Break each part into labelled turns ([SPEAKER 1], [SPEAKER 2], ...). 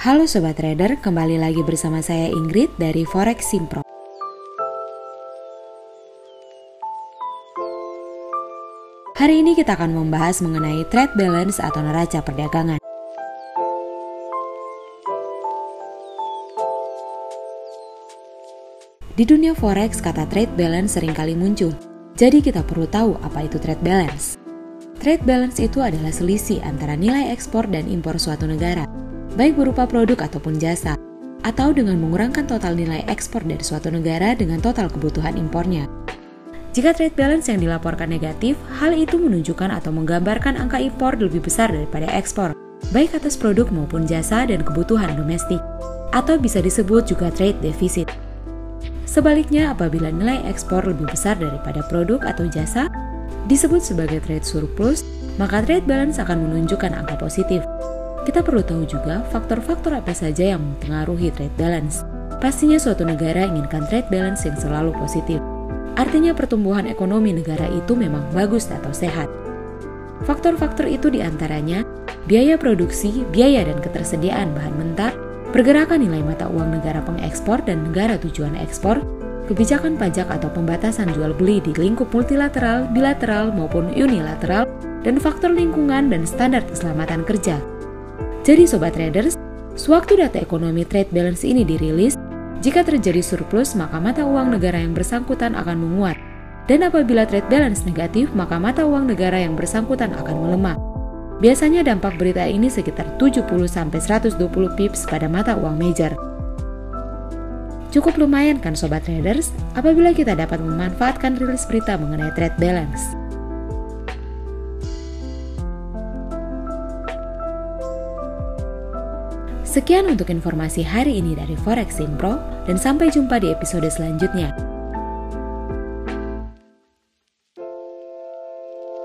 [SPEAKER 1] Halo Sobat Trader, kembali lagi bersama saya Ingrid dari Forex Simpro. Hari ini kita akan membahas mengenai trade balance atau neraca perdagangan. Di dunia forex, kata trade balance sering kali muncul. Jadi kita perlu tahu apa itu trade balance. Trade balance itu adalah selisih antara nilai ekspor dan impor suatu negara baik berupa produk ataupun jasa, atau dengan mengurangkan total nilai ekspor dari suatu negara dengan total kebutuhan impornya. Jika trade balance yang dilaporkan negatif, hal itu menunjukkan atau menggambarkan angka impor lebih besar daripada ekspor, baik atas produk maupun jasa dan kebutuhan domestik, atau bisa disebut juga trade deficit. Sebaliknya, apabila nilai ekspor lebih besar daripada produk atau jasa, disebut sebagai trade surplus, maka trade balance akan menunjukkan angka positif. Kita perlu tahu juga faktor-faktor apa saja yang mempengaruhi trade balance. Pastinya suatu negara inginkan trade balance yang selalu positif. Artinya pertumbuhan ekonomi negara itu memang bagus atau sehat. Faktor-faktor itu di antaranya biaya produksi, biaya dan ketersediaan bahan mentah, pergerakan nilai mata uang negara pengekspor dan negara tujuan ekspor, kebijakan pajak atau pembatasan jual beli di lingkup multilateral, bilateral maupun unilateral, dan faktor lingkungan dan standar keselamatan kerja jadi Sobat Traders, sewaktu data ekonomi trade balance ini dirilis, jika terjadi surplus maka mata uang negara yang bersangkutan akan menguat. Dan apabila trade balance negatif maka mata uang negara yang bersangkutan akan melemah. Biasanya dampak berita ini sekitar 70-120 pips pada mata uang major. Cukup lumayan kan Sobat Traders apabila kita dapat memanfaatkan rilis berita mengenai trade balance. Sekian untuk informasi hari ini dari Forex Pro dan sampai jumpa di episode selanjutnya.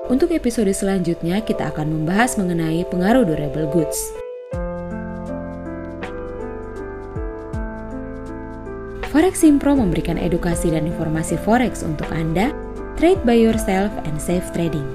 [SPEAKER 1] Untuk episode selanjutnya kita akan membahas mengenai pengaruh durable goods. Forex Pro memberikan edukasi dan informasi forex untuk Anda, trade by yourself and safe trading.